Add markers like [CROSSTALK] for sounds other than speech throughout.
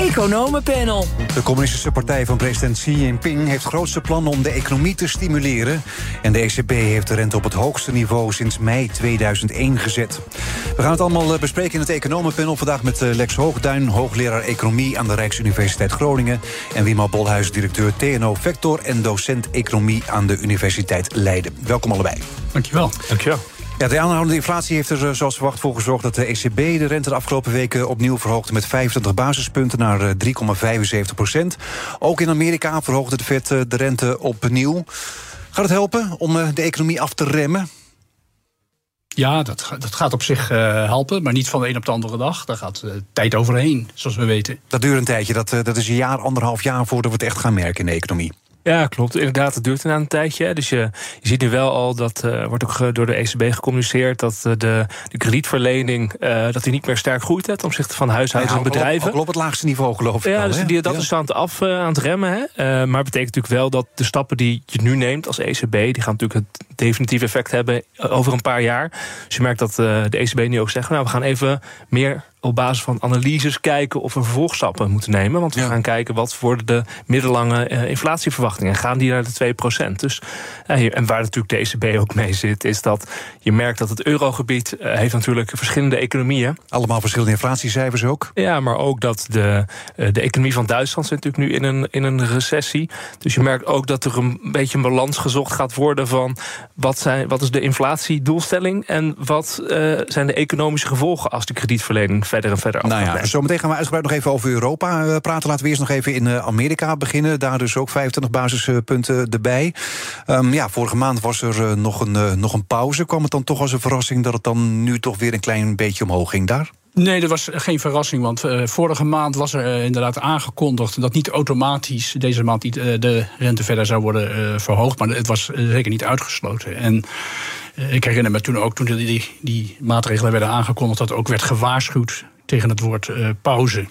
Economenpanel. De communistische partij van president Xi Jinping heeft grootste plannen om de economie te stimuleren. En de ECB heeft de rente op het hoogste niveau sinds mei 2001 gezet. We gaan het allemaal eh, bespreken in het Economenpanel. Vandaag met eh, Lex Hoogduin, hoogleraar economie aan de Rijksuniversiteit Groningen. En Wima Bolhuis, directeur TNO Vector en docent economie aan de Universiteit Leiden. Welkom allebei. Dankjewel. Dankjewel. Ja, de aanhoudende inflatie heeft er eh, zoals verwacht voor gezorgd... dat de ECB de rente de afgelopen weken opnieuw verhoogde... met 25 basispunten naar 3,75 procent. Ook in Amerika verhoogde de Fed de rente opnieuw. Gaat het helpen om de economie af te remmen? Ja, dat, dat gaat op zich uh, helpen, maar niet van de een op de andere dag. Daar gaat uh, tijd overheen, zoals we weten. Dat duurt een tijdje. Dat, dat is een jaar, anderhalf jaar voordat we het echt gaan merken in de economie. Ja, klopt. Inderdaad, het duurt een tijdje. Dus je, je ziet nu wel al, dat uh, wordt ook door de ECB gecommuniceerd... dat uh, de, de kredietverlening uh, dat die niet meer sterk groeit ten opzichte van huishoudens ja, en bedrijven. Ook op het laagste niveau, geloof ik Ja, al, dus hè? die, dat ja. is aan het af aan het remmen. Hè? maar het betekent natuurlijk wel dat de stappen die je nu neemt als ECB... die gaan natuurlijk het definitief effect hebben over een paar jaar. Dus je merkt dat de ECB nu ook zegt... nou, we gaan even meer op basis van analyses kijken of we vervolgstappen moeten nemen. Want we Ja. gaan kijken wat worden de middellange eh, inflatieverwachtingen. Gaan die naar de 2%? Dus, eh, en waar natuurlijk de ECB ook mee zit, is dat je merkt dat het eurogebied eh, heeft natuurlijk verschillende economieën. Allemaal verschillende inflatiecijfers ook. Ja, maar ook dat de, eh, de economie van Duitsland zit natuurlijk nu in een, in een recessie. Dus je merkt ook dat er een beetje een balans gezocht gaat worden van wat, zijn, wat is de inflatiedoelstelling en wat eh, zijn de economische gevolgen als de kredietverlening verder en verder af Nou ja, zometeen gaan we uitgebreid nog even over Europa eh, praten. Laten we eerst nog even in eh, Amerika beginnen. Daar dus ook 25 basispunten erbij. Ehm, ja, vorige maand was er nog, een, nog een pauze. Kwam het dan toch als een verrassing dat het dan nu toch weer een klein beetje omhoog ging daar? Nee, dat was geen verrassing, want eh, vorige maand was er eh, inderdaad aangekondigd... dat niet automatisch deze maand niet, eh, de rente verder zou worden eh, verhoogd. Maar het was zeker niet uitgesloten. En ik herinner me toen ook, toen die, die, die maatregelen werden aangekondigd... dat ook werd gewaarschuwd tegen het woord eh, pauze.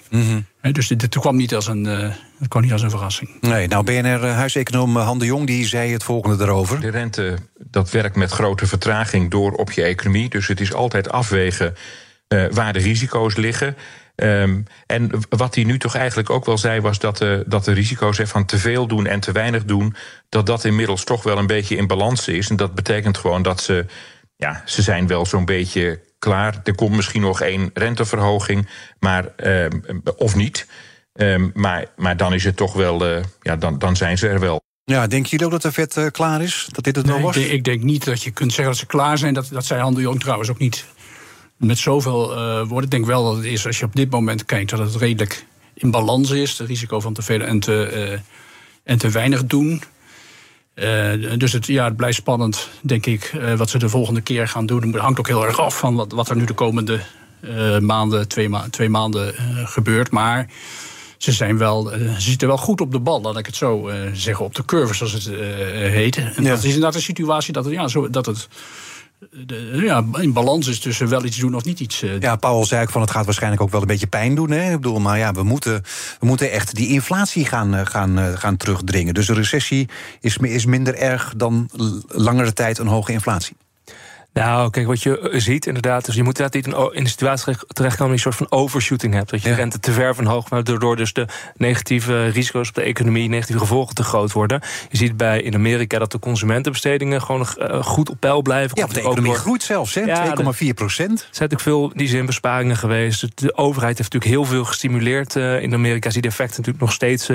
Hè, dus dit, dit kwam, niet als een, eh, het kwam niet als een verrassing. Nee, nou BNR-huiseconoom Han de Jong die zei het volgende daarover. De rente dat werkt met grote vertraging door op je economie. Dus het is altijd afwegen eh, waar de risico's liggen. Ehm, en wat hij nu toch eigenlijk ook wel zei, was dat de, dat de risico's van te veel doen en te weinig doen, dat dat inmiddels toch wel een beetje in balans is. En dat betekent gewoon dat ze, ja, ze zijn wel zo'n beetje klaar. Er komt misschien nog één renteverhoging, maar, ehm, of niet. Ehm, maar, maar dan is het toch wel, eh, ja, dan, dan zijn ze er wel. Ja, denken jullie ook dat de vet eh, klaar is? Dat dit het Nee, nog ik, was? denk, ik denk niet dat je kunt zeggen dat ze klaar zijn. Dat, dat zei Han de Jong trouwens ook niet met zoveel eh, woorden. Ik denk wel dat het is, als je op dit moment kijkt, dat het redelijk in balans is. Het risico van te veel en te, eh, en te weinig doen. Eh, dus het, ja, het blijft spannend, denk ik, wat ze de volgende keer gaan doen. Het hangt ook heel erg af van wat, wat er nu de komende maanden, twee, ma twee maanden gebeurt. Maar ze, zijn wel, ze zitten wel goed op de bal, laat ik het zo zeggen. Op de curve, zoals het heet. En Ja. dat is inderdaad een situatie dat het, ja, zo, dat het de, ja, in balans is tussen wel iets doen of niet iets eh, Ja, Paul zei ook van het gaat waarschijnlijk ook wel een beetje pijn doen. Hè? Ik bedoel, maar ja, we moeten, we moeten echt die inflatie gaan, eh, gaan, eh, gaan terugdringen. Dus een recessie is, is minder erg dan langere tijd een hoge inflatie. Nou, kijk, wat je eh, ziet inderdaad, dus je moet inderdaad niet in de situatie terecht- terechtkomen dat je een soort van overshooting hebt. Dat je Ja. rente te ver van hoog, maar daardoor dus de negatieve risico's op de economie, negatieve gevolgen te groot worden. Je ziet bij in Amerika dat de consumentenbestedingen gewoon eh, goed op peil blijven. Ja, de economie door- groeit zelfs, hè? Ja, 2,4 procent. Er zijn natuurlijk veel in die zin besparingen geweest. De- overheid heeft natuurlijk heel veel gestimuleerd. eh, in Amerika zie je de effecten natuurlijk nog steeds,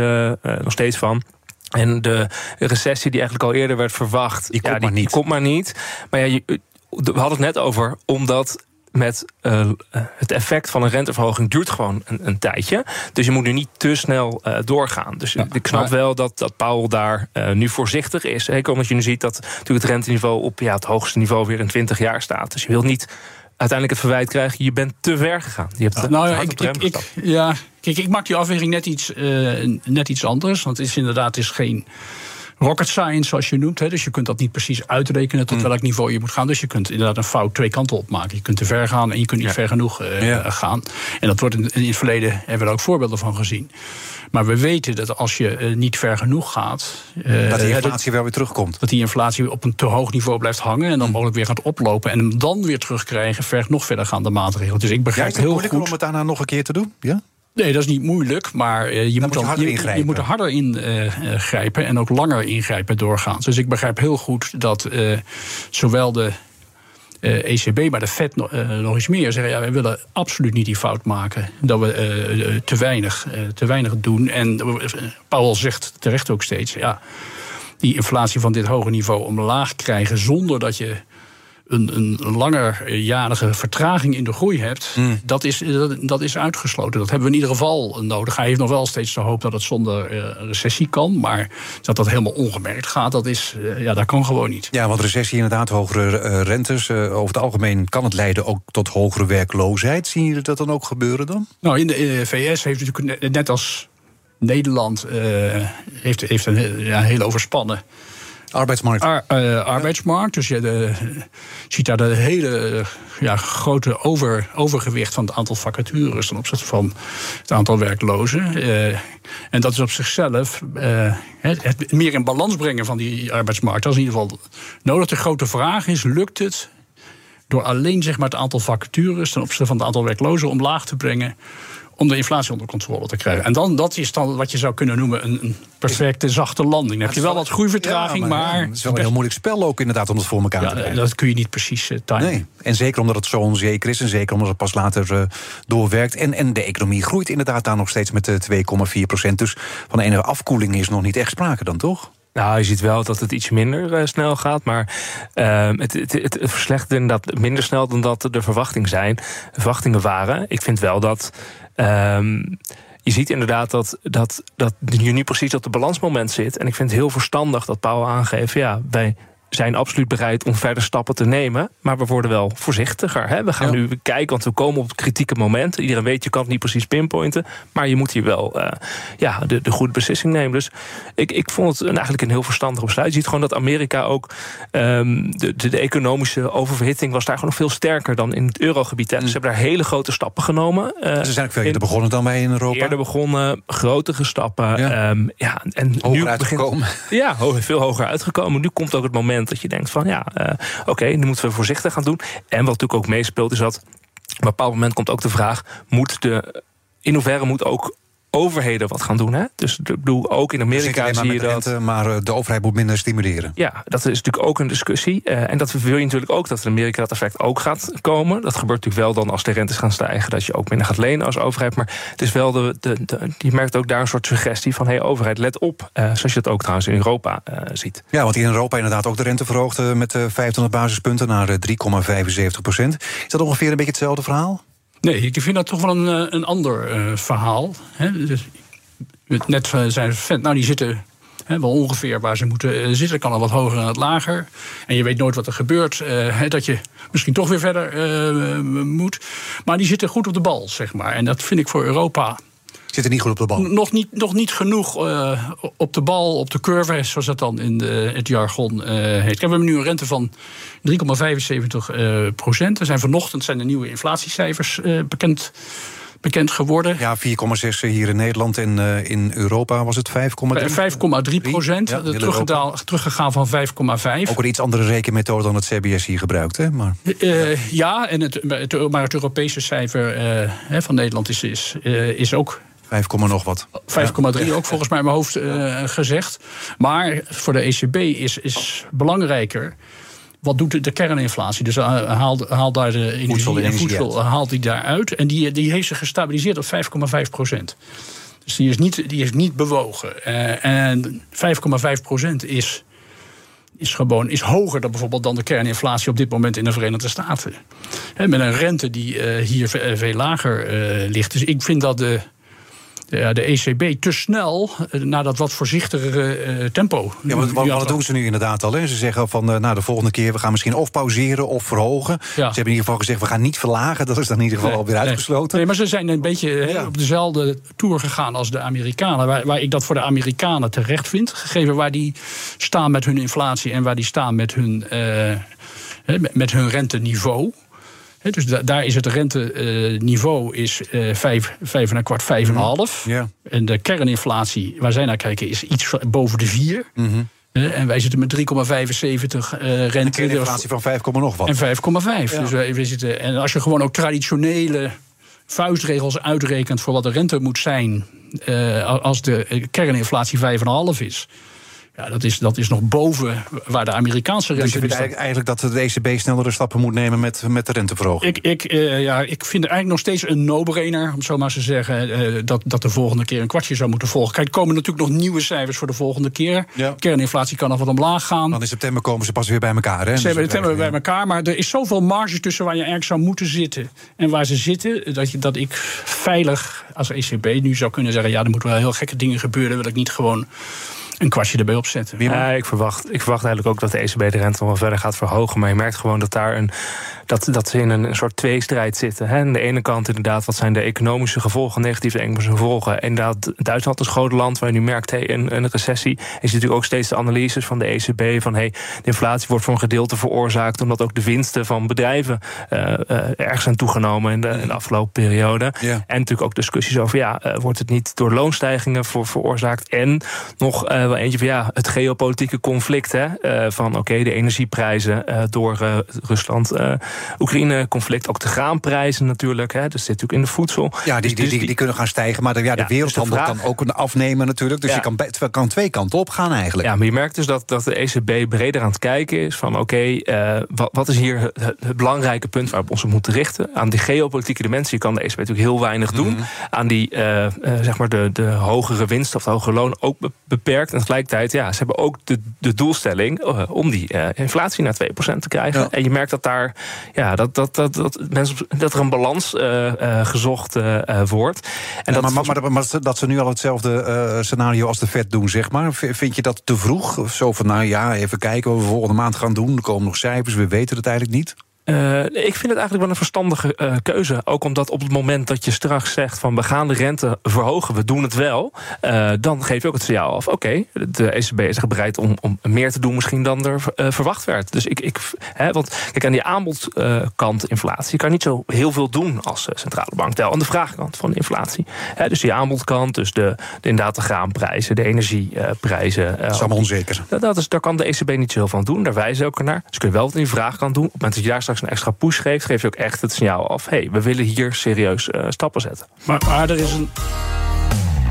nog steeds van. En de recessie die eigenlijk al eerder werd verwacht... Die komt maar niet. Die komt maar niet. Maar ja, je, we hadden het net over, omdat met eh, het effect van een renteverhoging duurt gewoon een, een tijdje. Dus je moet nu niet te snel eh, doorgaan. Dus ik snap maar- wel dat, dat Powell daar eh, nu voorzichtig is. Zeker omdat je nu ziet dat natuurlijk het renteniveau op ja, het hoogste niveau weer in 20 jaar staat. Dus je wilt niet uiteindelijk het verwijt krijgen, je bent te ver gegaan. Je hebt te nou ja, ik, ik, ja, kijk, ik maak die afweging net iets, eh, net iets anders. Want het is inderdaad het is geen rocket science, zoals je noemt. Hè. Dus je kunt dat niet precies uitrekenen tot mm. welk niveau je moet gaan. Dus je kunt inderdaad een fout twee kanten op maken. Je kunt te ver gaan en je kunt niet ver genoeg uh, gaan. En dat wordt in, in, het verleden, hebben we er ook voorbeelden van gezien. Maar we weten dat als je uh, niet ver genoeg gaat. Uh, dat die inflatie wel weer terugkomt. Dat die inflatie op een te hoog niveau blijft hangen. En dan mm. mogelijk weer gaat oplopen. En hem dan weer terugkrijgen. vergt nog verder gaande maatregelen. Dus ik begrijp ja, heel goed. om het daarna nog een keer te doen? Ja? Nee, dat is niet moeilijk, maar uh, je, moet dan, harder je, je, moet er harder ingrijpen uh, en ook langer ingrijpen doorgaans. Dus ik begrijp heel goed dat uh, zowel de ECB, maar de Fed nog, nog eens meer zeggen: ja, wij willen absoluut niet die fout maken dat we te, weinig, te weinig doen. En Paul zegt terecht ook steeds: ja, die inflatie van dit hoge niveau omlaag krijgen zonder dat je een, een langerjarige vertraging in de groei hebt, hmm. dat, is, dat, is uitgesloten. Dat hebben we in ieder geval nodig. Hij heeft nog wel steeds de hoop dat het zonder uh, recessie kan. Maar dat dat helemaal ongemerkt gaat, dat, is, uh, ja, dat kan gewoon niet. Ja, want recessie inderdaad, hogere uh, rentes. over het algemeen kan het leiden ook tot hogere werkloosheid. Zien jullie dat dan ook gebeuren dan? Nou, in de VS heeft natuurlijk net als Nederland heeft, heeft een ja, heel overspannen Arbeidsmarkt. uh, arbeidsmarkt. Dus je de, ziet daar de hele ja, grote over, overgewicht van het aantal vacatures ten opzichte van het aantal werklozen. Uh, en dat is op zichzelf het, het, meer in balans brengen van die arbeidsmarkt. Dat is in ieder geval nodig. De grote vraag is: lukt het door alleen zeg maar, het aantal vacatures ten opzichte van het aantal werklozen omlaag te brengen? Om de inflatie onder controle te krijgen. En dan, dat is dan wat je zou kunnen noemen een, een perfecte zachte landing. Dan heb je wel wat groeivertraging, ja, maar... het is wel een heel moeilijk spel ook inderdaad om het voor elkaar te krijgen. Dat kun je niet precies uh, timen. Nee. En zeker omdat het zo onzeker is en zeker omdat het pas later uh, doorwerkt. En, en de economie groeit inderdaad daar nog steeds met 2,4 procent. Dus van een afkoeling is nog niet echt sprake dan, toch? Nou, je ziet wel dat het iets minder uh, snel gaat. Maar uh, het, het, het, verslechtert inderdaad minder snel dan dat de verwachting zijn, verwachtingen waren. Ik vind wel dat Um, je ziet inderdaad dat, dat, dat je nu precies op het balansmoment zit. En ik vind het heel verstandig dat Paul aangeeft... ja, wij zijn absoluut bereid om verder stappen te nemen. Maar we worden wel voorzichtiger. Hè? We gaan nu kijken, want we komen op kritieke momenten. Iedereen weet, je kan het niet precies pinpointen. Maar je moet hier wel uh, ja, de, de goede beslissing nemen. Dus ik, ik vond het een, eigenlijk een heel verstandig besluit. Je ziet gewoon dat Amerika ook... Um, de, de, de, economische oververhitting was daar gewoon nog veel sterker dan in het eurogebied. Mm. Ze hebben daar hele grote stappen genomen. Uh, Ze zijn ook veel eerder begonnen dan wij in Europa. Eerder begonnen, grotere stappen. Ja, um, ja en hoger nu uitgekomen. Begint, ja, veel hoger uitgekomen. Nu komt ook het moment dat je denkt van ja, uh, oké, nu moeten we voorzichtig gaan doen. En wat natuurlijk ook meespeelt is dat op een bepaald moment komt ook de vraag: moet de in hoeverre moet ook overheden wat gaan doen. Hè? Dus ik bedoel, ook in Amerika zie je dat. maar eh, de overheid moet minder stimuleren. Ja, dat is natuurlijk ook een discussie. Uh, en dat wil je natuurlijk ook dat in Amerika dat effect ook gaat komen. Dat gebeurt natuurlijk wel dan als de rentes gaan stijgen, dat je ook minder gaat lenen als overheid. Maar het is wel de, de, je merkt ook daar een soort suggestie van: hé, hey, overheid, let op. Uh, zoals je dat ook trouwens in Europa ziet. Ja, want in Europa inderdaad ook de rente verhoogde met 500 basispunten naar 3,75 procent. Is dat ongeveer een beetje hetzelfde verhaal? Nee, ik vind dat toch wel een, eh, een ander uh, verhaal. Hè. Dus, net zijn vent, nou die zitten wel ongeveer waar ze moeten zitten. Kan al wat hoger en wat lager. En je weet nooit wat er gebeurt. Dat je misschien toch weer verder moet. Maar die zitten goed op de bal, zeg maar. En dat vind ik voor Europa Zit er niet goed op de bal? Nog niet, nog niet genoeg uh, op de bal, op de curve, zoals dat dan in de, het jargon uh, heet. We hebben nu een rente van 3,75 uh, procent. Er zijn vanochtend zijn de nieuwe inflatiecijfers bekend bekend geworden. Ja, 4,6 hier in Nederland en uh, in Europa was het 5,3. 5,3 procent. Ja, teruggegaan van 5,5. Ook een iets andere rekenmethode dan het CBS hier gebruikt, hè? Maar, uh, ja, en het, het, maar het Europese cijfer uh, van Nederland is, is, is ook 5, nog wat. 5,3 ook volgens mij in mijn hoofd uh, gezegd. Maar voor de ECB is, is belangrijker. Wat doet de kerninflatie? Dus uh, haalt, haalt daar de energie voedsel, en voedsel haalt die daaruit. En die, die heeft zich gestabiliseerd op 5,5 procent. Dus die is niet, die is niet bewogen. Uh, en 5,5 procent is is gewoon is hoger dan bijvoorbeeld dan de kerninflatie op dit moment in de Verenigde Staten. He, met een rente die uh, hier veel lager uh, ligt. Dus ik vind dat de ja, de ECB te snel eh, naar dat wat voorzichtigere uh, tempo. Ja, wat, wat, wat doen ze nu inderdaad al? Hè? Ze zeggen van nou, de volgende keer we gaan misschien of pauzeren of verhogen. Ja. Ze hebben in ieder geval gezegd we gaan niet verlagen. Dat is dan in ieder geval nee, alweer uitgesloten. Nee. nee. maar ze zijn een beetje ja. op dezelfde tour gegaan als de Amerikanen. Waar, waar, ik dat voor de Amerikanen terecht vind. Gegeven waar die staan met hun inflatie en waar die staan met hun, met hun renteniveau dus daar is het renteniveau is uh, vijf, vijf en een kwart, vijf en een mhm. half. Ja. En de kerninflatie, waar zij naar kijken, is iets boven de vier. Mm en wij zitten met 3,75 uh, rente. Een kerninflatie van 5, nog wat. En 5,5. Dus wij, zitten, en als je gewoon ook traditionele vuistregels uitrekent voor wat de rente moet zijn. Uh, als de kerninflatie 5,5 is ja, dat is, dat is nog boven waar de Amerikaanse rente... Dus je vindt eigenlijk dat de ECB snellere stappen moet nemen met, met de renteverhoging? Ik, ik, uh, ja, ik vind het eigenlijk nog steeds een no-brainer, om zo maar te zeggen... Uh, dat, dat de volgende keer een kwartje zou moeten volgen. Kijk, er komen natuurlijk nog nieuwe cijfers voor de volgende keer. Ja. Kerninflatie kan nog wat omlaag gaan. Dan in september komen ze pas weer bij elkaar, hè? Ze hebben september bij elkaar, maar er is zoveel marge tussen waar je eigenlijk zou moeten zitten... en waar ze zitten, dat, je, dat ik veilig als ECB nu zou kunnen zeggen... ja, er moeten wel heel gekke dingen gebeuren, wil ik niet gewoon een kwartje erbij opzetten. Ja, ik, verwacht, ik verwacht eigenlijk ook dat de ECB de rente nog wel verder gaat verhogen. Maar je merkt gewoon dat daar een dat, dat ze in een, een soort tweestrijd zitten. Hè. Aan de ene kant inderdaad, wat zijn de economische gevolgen, negatieve economische gevolgen. Inderdaad, Duitsland is een groot land waar je nu merkt, hey, een, een recessie. Ziet natuurlijk ook steeds de analyses van de ECB van hey, de inflatie wordt voor een gedeelte veroorzaakt omdat ook de winsten van bedrijven uh, uh, erg zijn toegenomen in de, in de afgelopen periode. Ja. En natuurlijk ook discussies over ja, uh, wordt het niet door loonstijgingen voor, veroorzaakt? En nog wel eentje van ja, het geopolitieke conflict. Hè, van oké, okay, de energieprijzen door Rusland Oekraïne-conflict, ook de graanprijzen natuurlijk. Hè, dus zit natuurlijk in de voedsel. Ja, die, dus die, die, die, kunnen gaan stijgen. Maar de, ja, de ja, wereldhandel dus de kan ook afnemen natuurlijk. Dus ja. je kan, kan twee kanten op gaan eigenlijk. Ja, maar je merkt dus dat, dat de ECB breder aan het kijken is van... oké, okay, uh, wat, wat, is hier het, het, belangrijke punt waarop we ons moeten richten? Aan die geopolitieke dimensie kan de ECB natuurlijk heel weinig doen. Mm -hmm. Aan die, uh, uh, zeg maar de, de hogere winst of de hogere loon ook beperkt. En tegelijkertijd, ja, ze hebben ook de, de doelstelling... om die inflatie naar 2% te krijgen. Ja. En je merkt dat daar... Ja, dat, dat, dat, dat, mensen, dat er een balans uh, uh, gezocht uh, wordt. En ja, dat maar, maar, maar, maar, dat ze nu al hetzelfde scenario als de Fed doen, zeg maar. Vind je dat te vroeg? Zo van, nou ja, even kijken wat we volgende maand gaan doen. Er komen nog cijfers, we weten het eigenlijk niet. Uh, ik vind het eigenlijk wel een verstandige uh, keuze. Ook omdat op het moment dat je straks zegt van we gaan de rente verhogen, we doen het wel, uh, dan geef je ook het signaal af. Oké, okay, de ECB is bereid om, om meer te doen misschien dan er verwacht werd. Dus ik, ik hè, want kijk, aan die aanbodkant inflatie kan je niet zo heel veel doen als centrale bank. Tel aan de vraagkant van de inflatie. Hè, dus die aanbodkant, dus de, de, inderdaad de graanprijzen, de energieprijzen. dat is allemaal onzeker. Dat, dat is, daar kan de ECB niet zoveel van doen. Daar wijzen ze ook naar. Dus kun je wel wat in die vraagkant doen. Op het moment dat je daar straks een extra push geeft, geef je ook echt het signaal af: hé, hey, we willen hier serieus uh, stappen zetten. Maar, maar er is een.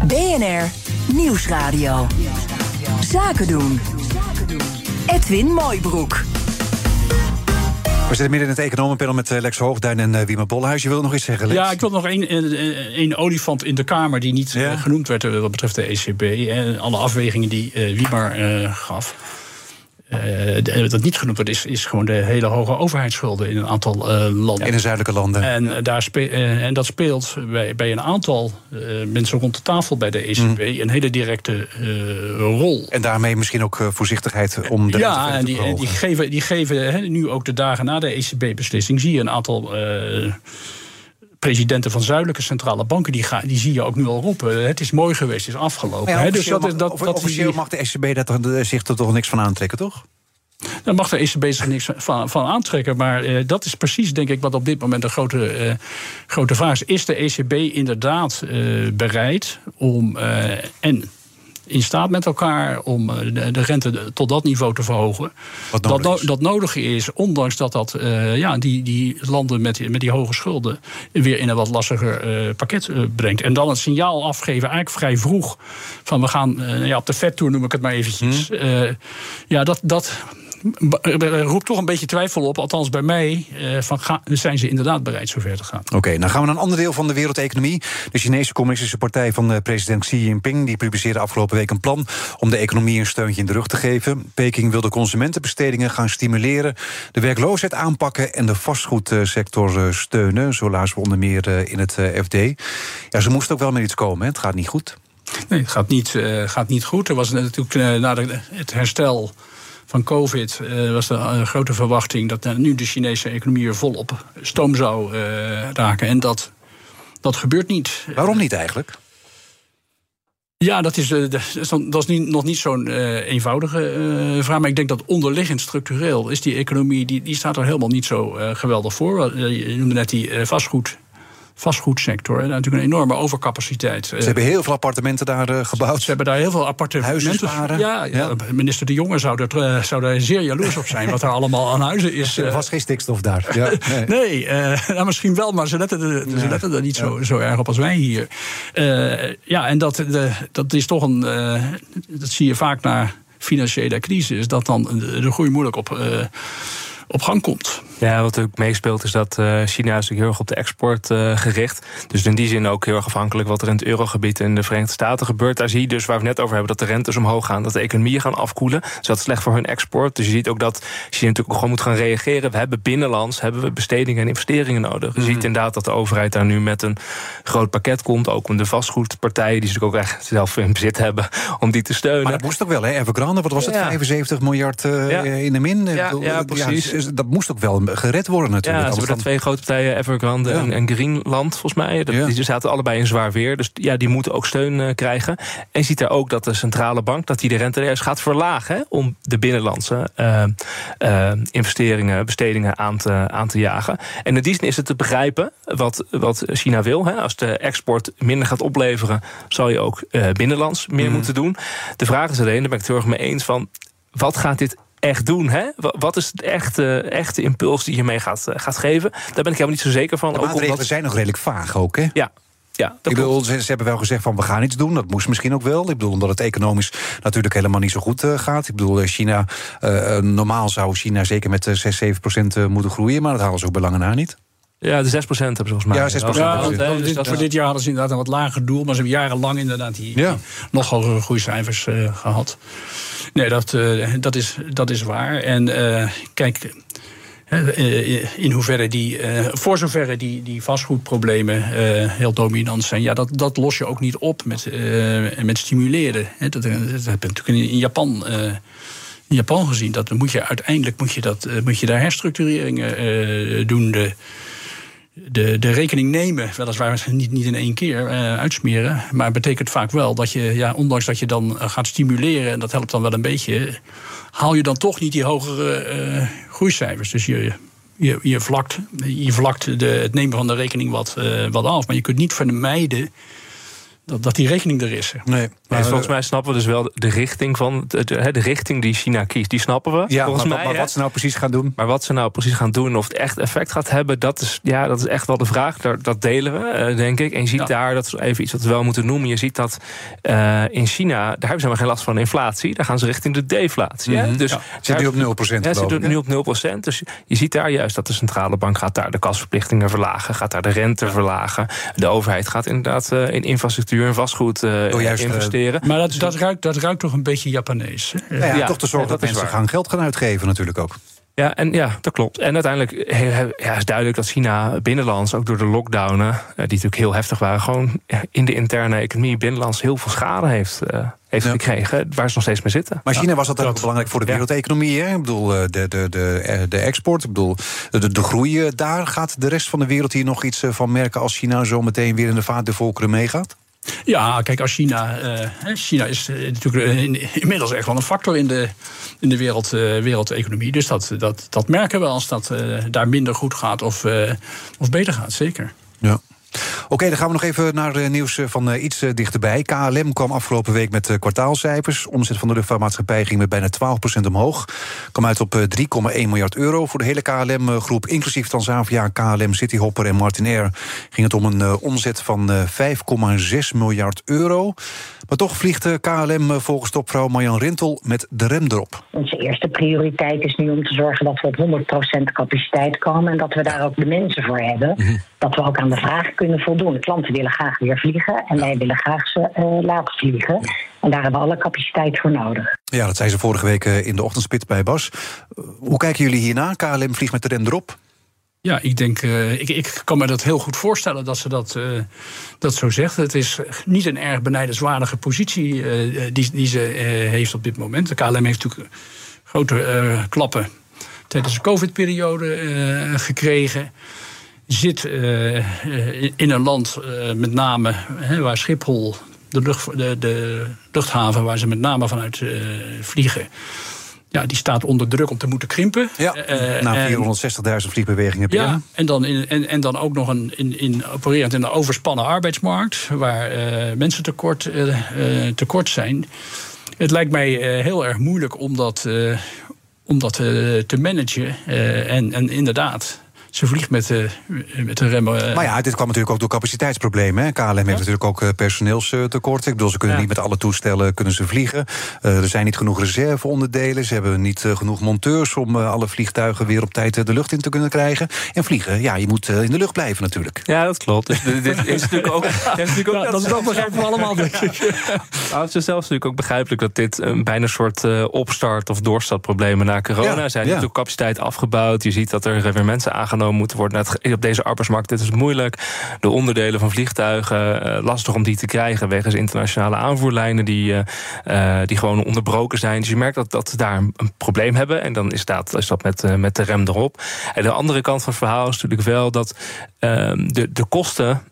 BNR Nieuwsradio. Zaken doen. Edwin Mooibroek. We zitten midden in het economenpanel met eh, Lex Hoogduin en uh, Wiemer Bolhuis. Je wil nog iets zeggen, Lex? Ja, ik wil nog één, één olifant in de Kamer... die niet ja. genoemd werd wat betreft de ECB. En alle afwegingen die Wiemer gaf. Uh, dat niet genoemd wordt, is, is gewoon de hele hoge overheidsschulden in een aantal uh, landen. In de zuidelijke landen. En, daar spe en dat speelt bij, bij een aantal mensen rond de tafel bij de ECB mm. een hele directe rol. En daarmee misschien ook voorzichtigheid om de Ja, en die, die, geven, die geven nu ook de dagen na de ECB-beslissing, zie je een aantal presidenten van zuidelijke centrale banken, die, gaan, die zie je ook nu al roepen. Het is mooi geweest, het is afgelopen. Ja, dus dat is, dat, dat officieel mag de ECB dat er, zich er toch niks van aantrekken, toch? Dan mag de ECB zich niks van, van aantrekken. Maar uh, dat is precies, denk ik, wat op dit moment de grote, uh, grote vraag is. Is de ECB inderdaad uh, bereid om. en in staat met elkaar om eh, de, rente tot dat niveau te verhogen. Wat nodig dat, is. dat nodig is, ondanks dat, dat uh, ja, die, die landen met, met die hoge schulden weer in een wat lastiger uh, pakket uh, brengt. En dan het signaal afgeven, eigenlijk vrij vroeg, van we gaan ja, op de vet tour noem ik het maar eventjes. Hmm. ja, dat. dat roept toch een beetje twijfel op, althans bij mij, uh, van ga, zijn ze inderdaad bereid zover te gaan. Oké, okay, dan gaan we naar een ander deel van de wereldeconomie. De Chinese Communistische Partij van president Xi Jinping die publiceerde afgelopen week een plan om de economie een steuntje in de rug te geven. Peking wil de consumentenbestedingen gaan stimuleren, de werkloosheid aanpakken en de vastgoedsector steunen. Zo lazen we onder meer in het FD. Ja, ze moesten ook wel met iets komen, hè? het gaat niet goed. Nee, het gaat niet, uh, gaat niet goed. Er was natuurlijk uh, na de, het herstel van COVID uh, was er een grote verwachting dat nu de Chinese economie er volop stoom zou raken. En dat, dat gebeurt niet. Waarom niet eigenlijk? Ja, dat is, dat is niet, nog niet zo'n eenvoudige vraag. Maar ik denk dat onderliggend structureel is die economie, die, die staat er helemaal niet zo geweldig voor. Je noemde net die vastgoed vastgoedsector. En natuurlijk een enorme overcapaciteit. Ze hebben heel veel appartementen daar uh, gebouwd. Ze hebben daar heel veel appartementen. Ja, ja, minister De Jonge zou, er, uh, zou daar zeer jaloers op zijn... wat er allemaal aan huizen is. [LAUGHS] Er was geen stikstof daar. Ja, [LAUGHS] nee, nee nou, misschien wel, maar ze letten er, ze letten er niet zo, zo erg op als wij hier. ja, en dat, de, dat is toch een... dat zie je vaak na financiële crisis... dat dan de groei moeilijk op op gang komt. Ja, wat ook meespeelt is dat uh, China is heel erg op de export uh, gericht. Dus in die zin ook heel erg afhankelijk wat er in het eurogebied en de Verenigde Staten gebeurt. Daar zie je dus waar we het net over hebben dat de rentes omhoog gaan, dat de economieën gaan afkoelen. Dus dat is slecht voor hun export. Dus je ziet ook dat China natuurlijk ook gewoon moet gaan reageren. We hebben binnenlands hebben we bestedingen en investeringen nodig. Je ziet mhm. inderdaad dat de overheid daar nu met een groot pakket komt. Ook om de vastgoedpartijen, die ze ook echt zelf in bezit hebben, om die te steunen. Maar dat moest ook wel, hè? Evergrande, wat was het? 75 miljard uh, in de min? Ja, ja precies. Dat moest ook wel gered worden natuurlijk. Ja, ze hebben twee grote partijen, Evergrande en, en, Greenland, volgens mij. Dat, Die zaten allebei in zwaar weer. Dus ja, die moeten ook steun uh, krijgen. En je ziet daar ook dat de centrale bank dat die de rente gaat verlagen... Hè, om de binnenlandse uh, uh, investeringen, bestedingen aan te, aan te jagen. En in die zin is het te begrijpen wat, wat China wil. Hè. Als de export minder gaat opleveren... zal je ook binnenlands meer mhm. moeten doen. De vraag is alleen, daar ben ik het heel erg mee eens... van wat gaat dit echt doen? Hè? Wat is de echte, echte impuls die je mee gaat, eh, gaat geven? Daar ben ik helemaal niet zo zeker van. De ook omdat... zijn nog redelijk vaag ook, hè? Ja, ja, ik bedoel, ze, hebben wel gezegd van we gaan iets doen. Dat moest misschien ook wel. Ik bedoel, omdat het economisch natuurlijk helemaal niet zo goed uh, gaat. Ik bedoel, eh, China, uh, normaal zou China zeker met 6, 7 procent moeten groeien. Maar dat halen ze ook belangen na niet. Ja, de 6% hebben ze volgens mij. Ja, 6 ja, ja, dus dat voor dit jaar hadden ze inderdaad een wat lager doel. Maar ze hebben jarenlang inderdaad die, ja. nog hogere groeicijfers uh, gehad. Nee, dat, uh, dat, is, dat is waar. En uh, kijk, in hoeverre die, voor zoverre die, die vastgoedproblemen heel dominant zijn, ja, dat, dat los je ook niet op met, met stimuleren. Dat, dat, heb je natuurlijk in, Japan. in Japan gezien, dat moet je uiteindelijk moet je, dat, moet je daar herstructureringen doen. De, de, de rekening nemen, weliswaar niet, niet in één keer uh, uitsmeren. Maar betekent vaak wel dat je, ja, ondanks dat je dan eh, gaat stimuleren, en dat helpt dan wel een beetje, haal je dan toch niet die hogere uh, groeicijfers. Dus je, je, je vlakt, je vlakt de, het nemen van de rekening wat, wat af. Maar je kunt niet vermijden dat, dat die rekening er is. Nee, volgens mij snappen we dus wel de richting van de, de, de, richting die China kiest, die snappen we. Ja, volgens maar, mij, maar wat ze nou precies gaan doen. Maar wat ze nou precies gaan doen, of het echt effect gaat hebben, dat is, ja, dat is echt wel de vraag. Dat, dat delen we, uh, denk ik. En je ziet daar, dat is even iets wat we wel moeten noemen. Je ziet dat uh, in China, daar hebben ze maar geen last van inflatie. Daar gaan ze richting de deflatie. Mm -hmm. Dus ja. zit nu op 0 procent. Ja, zit nu op 0 procent. Dus je ziet daar juist dat de centrale bank gaat daar de kasverplichtingen verlagen, gaat daar de rente verlagen. De overheid gaat inderdaad uh, in infrastructuur en vastgoed uh, juist, Maar dat, dat, ruikt, dat ruikt toch een beetje Japanees. Ja, ja, toch te zorgen dat, dat mensen gaan geld gaan uitgeven natuurlijk ook. Ja, en ja, dat klopt. En uiteindelijk ja, is duidelijk dat China binnenlands, ook door de lockdownen, eh, die natuurlijk heel heftig waren, gewoon in de interne economie binnenlands heel veel schade heeft, uh, heeft gekregen, waar ze nog steeds mee zitten. Maar China was dat ook belangrijk voor de wereldeconomie. Hè? Ik bedoel, de, de, de, de export, ik bedoel, de, de groei daar. Gaat de rest van de wereld hier nog iets van merken als China zo meteen weer in de vaart der volkeren meegaat? Ja, kijk, als China. Uh, China is uh, natuurlijk uh, inmiddels echt wel een factor in de, in de wereld, wereldeconomie. Dus dat, dat, dat merken we als dat daar minder goed gaat of, of beter gaat, zeker. Ja. Oké, dan gaan we nog even naar uh, nieuws van uh, iets dichterbij. KLM kwam afgelopen week met kwartaalcijfers. Omzet van de luchtvaartmaatschappij ging met bijna 12% omhoog. Kwam uit op 3,1 miljard euro voor de hele KLM-groep. Inclusief Transavia, KLM, Cityhopper en Martinair... ging het om een omzet van 5,6 miljard euro. Maar toch vliegt KLM volgens topvrouw Marjan Rintel met de rem erop. Onze eerste prioriteit is nu om te zorgen dat we op 100% capaciteit komen... en dat we daar ook de mensen voor hebben. Mhm. Dat we ook aan de vraag kunnen voldoen. De klanten willen graag weer vliegen en wij willen graag ze uh, laten vliegen. En daar hebben we alle capaciteit voor nodig. Ja, dat zei ze vorige week eh, in de ochtendspit bij Bas. Hoe kijken jullie hierna? KLM vliegt met de rem erop. Ja, ik denk, uh, ik, ik kan me dat heel goed voorstellen dat ze dat, uh, dat zo zegt. Het is niet een erg benijdenswaardige positie uh, die, die ze heeft op dit moment. De KLM heeft natuurlijk grote klappen tijdens de COVID-periode gekregen. Zit in een land met name waar Schiphol, de, lucht, de, de luchthaven waar ze met name vanuit vliegen ja, die staat onder druk om te moeten krimpen. Ja, uh, na 460.000 vliegbewegingen per ja, En dan, in, en, en dan ook nog een, in, in, opererend in een overspannen arbeidsmarkt... waar uh, mensen tekort, uh, tekort zijn. Het lijkt mij heel erg moeilijk om dat, om dat te managen. en, en inderdaad ze vliegt met, uh, met de remmen. Uh. Maar ja, dit kwam natuurlijk ook door capaciteitsproblemen. Hè. KLM heeft natuurlijk ook uh, personeelstekorten. Ik bedoel, ze kunnen niet met alle toestellen kunnen ze vliegen. er zijn niet genoeg reserveonderdelen. Ze hebben niet genoeg monteurs om alle vliegtuigen weer op tijd de lucht in te kunnen krijgen. En vliegen, ja, je moet in de lucht blijven natuurlijk. Ja, dat klopt. Dus dit is natuurlijk ook. [LAUGHS] Ja, natuurlijk ook dat, is ook begrijpen we allemaal, denk ik. Maar het is zelfs natuurlijk ook begrijpelijk dat dit een bijna een soort opstart- of doorstartproblemen na corona zijn. Er is capaciteit afgebouwd. Je ziet dat er weer mensen aangenomen moeten worden. op deze arbeidsmarkt dit is moeilijk. De onderdelen van vliegtuigen, uh, lastig om die te krijgen... wegens internationale aanvoerlijnen die, uh, die gewoon onderbroken zijn. Dus je merkt dat, dat ze daar een, probleem hebben. En dan is dat, is dat met, met de rem erop. En de andere kant van het verhaal is natuurlijk wel... dat de, de kosten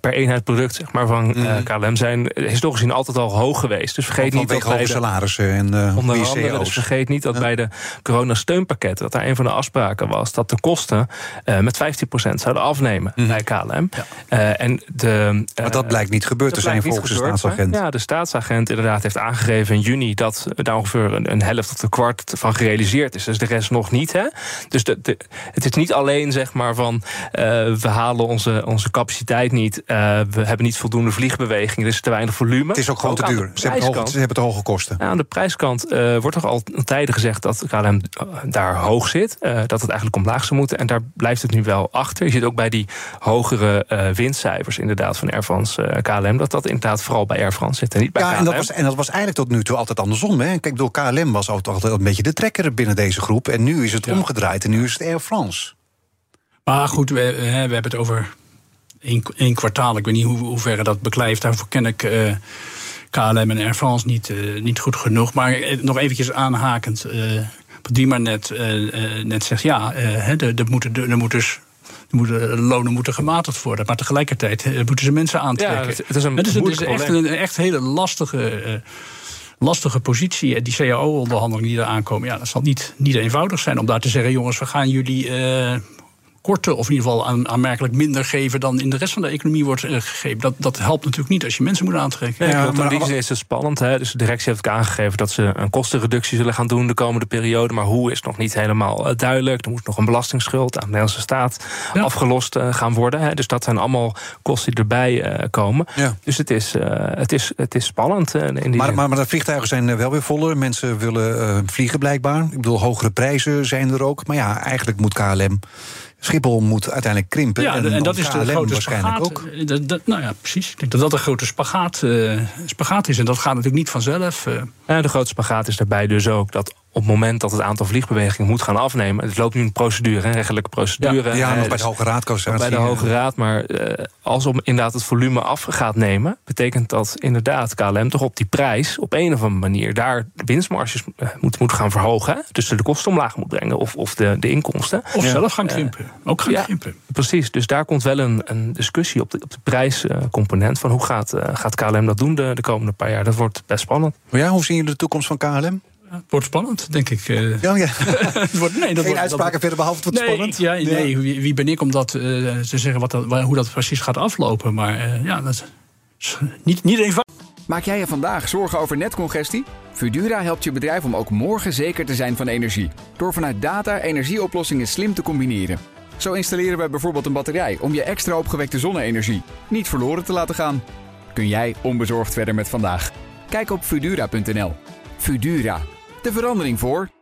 per eenheid product zeg maar, van mm. KLM... zijn historisch gezien altijd al hoog geweest. Dus vergeet niet dat bij de salarissen en onder andere, dus vergeet niet dat bij de coronasteunpakketten... dat daar een van de afspraken was dat de kosten uh, met 15% zouden afnemen mm. bij KLM. Uh, en de, uh, maar dat blijkt niet gebeurd te zijn volgens de staatsagent. Ja, de staatsagent inderdaad heeft aangegeven in juni... dat daar ongeveer een, een, helft of een kwart van gerealiseerd is. Dus de rest nog niet. Hè? Dus de, de, het is niet alleen zeg maar van... we halen onze, onze capaciteit niet. we hebben niet voldoende vliegbeweging. Er is te weinig volume. Het is ook gewoon te duur. Ze hebben, hoge, ze hebben, te hoge kosten. Aan de prijskant wordt toch al tijden gezegd... dat KLM daar hoog zit. dat het eigenlijk omlaag zou moeten. En daar blijft het nu wel achter. Je ziet ook bij die hogere winstcijfers inderdaad van Air France eh, KLM... dat dat inderdaad vooral bij Air France zit en niet bij ja, KLM. En dat, was, en dat was eigenlijk tot nu toe altijd andersom. Hè? Kijk, door KLM was altijd een beetje de trekker binnen deze groep... en nu is het omgedraaid en nu is het Air France. Maar goed, we, we hebben het over één, kwartaal. Ik weet niet hoe, hoe ver dat beklijft. Daarvoor ken ik... Uh, KLM en Air France niet, uh, niet goed genoeg. Maar nog eventjes aanhakend die maar net, uh, net zegt, ja, uh, er, moeten, er, moet dus de lonen moeten gematigd worden. Maar tegelijkertijd moeten ze mensen aantrekken. Ja, het is een, het is, het is echt een echt hele lastige, lastige positie. En die CAO-onderhandelingen die er aankomen, ja, dat zal niet, niet eenvoudig zijn om daar te zeggen: jongens, we gaan jullie korten, of in ieder geval aan, aanmerkelijk minder geven dan in de rest van de economie wordt uh, gegeven. Dat, dat helpt natuurlijk niet als je mensen moet aantrekken. Ja, maar in die zin is het spannend. Hè? Dus de directie heeft ook aangegeven dat ze een kostenreductie zullen gaan doen de komende periode. Maar hoe is nog niet helemaal uh, duidelijk. Er moet nog een belastingsschuld aan de Nederlandse staat afgelost uh, gaan worden. Hè? Dus dat zijn allemaal kosten die erbij komen. Ja. Dus het is, het is, het is spannend. in die maar, maar, maar, de vliegtuigen zijn wel weer voller. Mensen willen vliegen blijkbaar. Ik bedoel, hogere prijzen zijn er ook. Maar ja, eigenlijk moet KLM Schiphol moet uiteindelijk krimpen. Ja, en, dat is de grote waarschijnlijk ook. Eh, dat, dat, nou ja, precies. Ik denk dat dat een grote spagaat, uh, spagaat is. En dat gaat natuurlijk niet vanzelf. Uh. Ja, de grote spagaat is daarbij dus ook dat op het moment dat het aantal vliegbewegingen moet gaan afnemen. Het loopt nu een procedure, een rechtelijke procedure. Ja, ja nog bij de Hoge Raad. Bij de Hoge Raad, maar uh, als om inderdaad het volume af gaat nemen, betekent dat inderdaad KLM toch op die prijs op een of andere manier daar de winstmarges uh, moet, moet gaan verhogen. Dus de kosten omlaag moet brengen of, of de, de inkomsten. Of zelf gaan krimpen. ook gaan krimpen. Precies, dus daar komt wel een, een discussie op de, op de prijscomponent van hoe gaat, gaat KLM dat doen de, de komende paar jaar. Dat wordt best spannend. Maar ja, hoe zien jullie de toekomst van KLM? Het wordt spannend, denk ik. eh. Ja, ja. [LAUGHS] Het wordt, nee, dat Geen wordt- uitspraken dat- verder, behalve het wordt nee, spannend. Ja, nee, wie, wie ben ik om dat eh, te zeggen wat dat, waar- hoe dat precies gaat aflopen? Maar eh, ja, dat is niet, niet eenvoudig. Maak jij je vandaag zorgen over netcongestie? Fudura helpt je bedrijf om ook morgen zeker te zijn van energie. Door vanuit data energieoplossingen slim te combineren. Zo installeren we bijvoorbeeld een batterij om je extra opgewekte zonne-energie niet verloren te laten gaan. Kun jij onbezorgd verder met vandaag? Kijk op Fudura.nl. Fudura, de verandering voor.